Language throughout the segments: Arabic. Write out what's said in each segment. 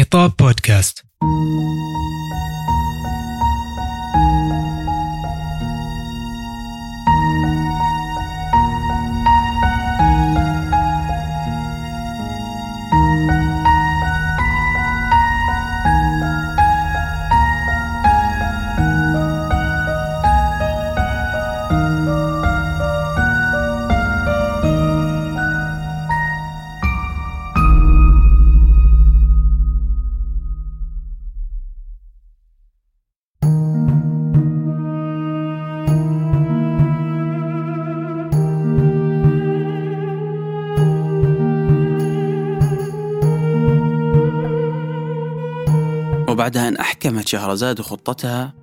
خطاب بودكاست وبعد أن أحكمت شهرزاد خطتها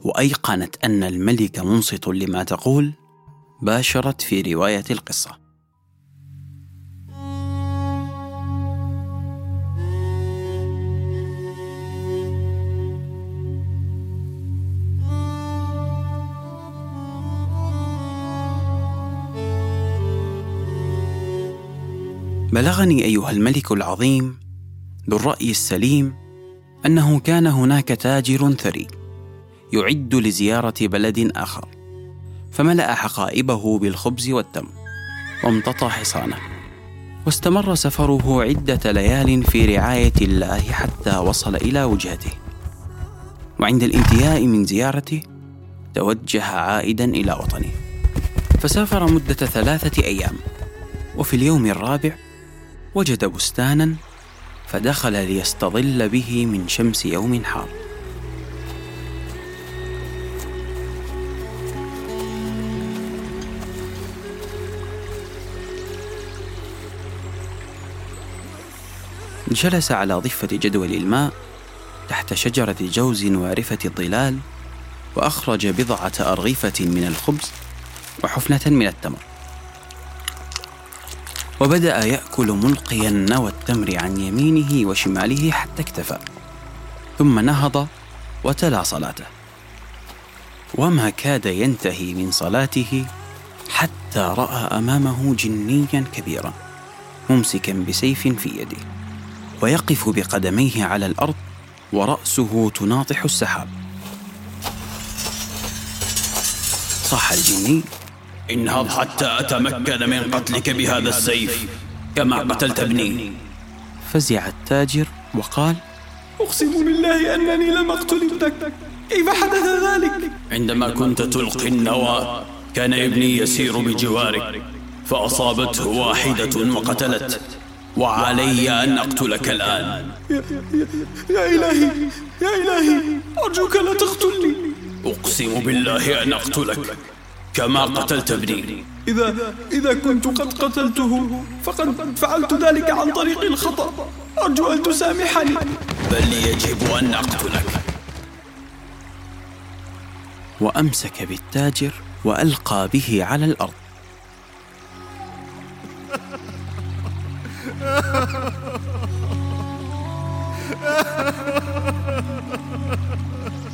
وأيقنت أن الملك منصت لما تقول باشرت في رواية القصة. بلغني أيها الملك العظيم ذو الرأي السليم أنه كان هناك تاجر ثري يعد لزيارة بلد آخر فملأ حقائبه بالخبز والتمر وامتطى حصانه واستمر سفره عدة ليال في رعاية الله حتى وصل إلى وجهته. وعند الانتهاء من زيارته توجه عائدا إلى وطنه. فسافر مدة ثلاثة أيام وفي اليوم الرابع وجد بستانا فدخل ليستظل به من شمس يوم حار. جلس على ضفة جدول الماء تحت شجرة جوز وارفة الظلال وأخرج بضعة أرغفة من الخبز وحفنة من التمر. وبدأ يأكل ملقيا نوى التمر عن يمينه وشماله حتى اكتفى. ثم نهض وتلا صلاته. وما كاد ينتهي من صلاته حتى رأى أمامه جنيا كبيرا ممسكا بسيف في يده ويقف بقدميه على الأرض ورأسه تناطح السحاب. صاح الجني انهض حتى أتمكن من قتلك بهذا السيف كما قتلت ابني. فزع التاجر وقال أقسم بالله أنني لم أقتل ابنك. كيف حدث ذلك؟ عندما كنت تلقي النوى كان ابني يسير بجوارك فأصابته واحدة وقتلت. وعلي أن أقتلك الآن. يا, يا, يا إلهي يا إلهي أرجوك لا تقتلني. أقسم بالله أن أقتلك. كما قتلت ابني. إذا إذا كنت قد قتلته فقد فعلت ذلك عن طريق الخطأ. أرجو أن تسامحني. بل يجب أن أقتلك. وأمسك بالتاجر وألقى به على الأرض.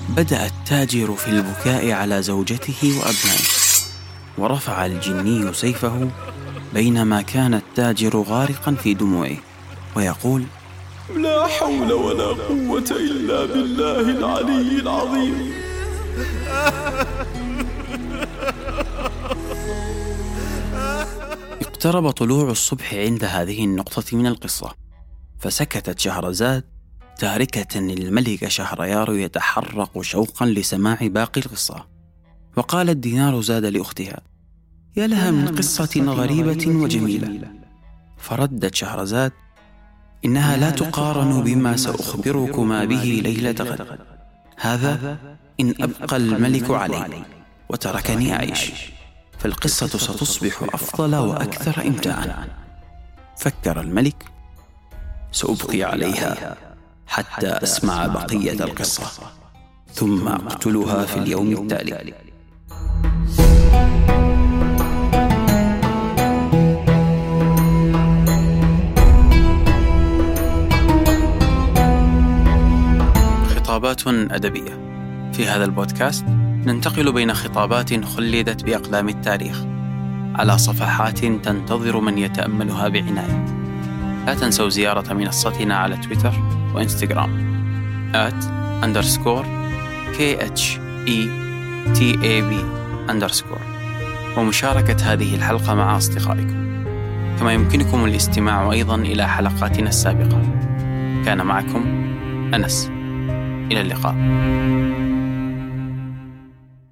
بدأ التاجر في البكاء على زوجته وأبنائه. ورفع الجني سيفه بينما كان التاجر غارقا في دموعه ويقول لا حول ولا قوة إلا بالله العلي العظيم. اقترب طلوع الصبح عند هذه النقطة من القصة فسكتت شهرزاد تاركة الملك شهريار يتحرق شوقا لسماع باقي القصة. وقالت دينار زاد لأختها. يا لها من قصة غريبة وجميلة. فردت شهرزاد إنها لا تقارن بما سأخبركما به ليلة غد. هذا إن أبقى الملك علي وتركني أعيش. فالقصة ستصبح أفضل وأكثر إمتاعا. فكر الملك سأبقي عليها حتى أسمع بقية القصة ثم أقتلها في اليوم التالي. خطابات أدبية. في هذا البودكاست ننتقل بين خطابات خلدت بأقلام التاريخ على صفحات تنتظر من يتأملها بعناية. لا تنسوا زيارة منصتنا على تويتر وإنستغرام. at underscore e underscore. ومشاركة هذه الحلقة مع أصدقائكم. كما يمكنكم الاستماع أيضا إلى حلقاتنا السابقة. كان معكم أنس. إلى اللقاء.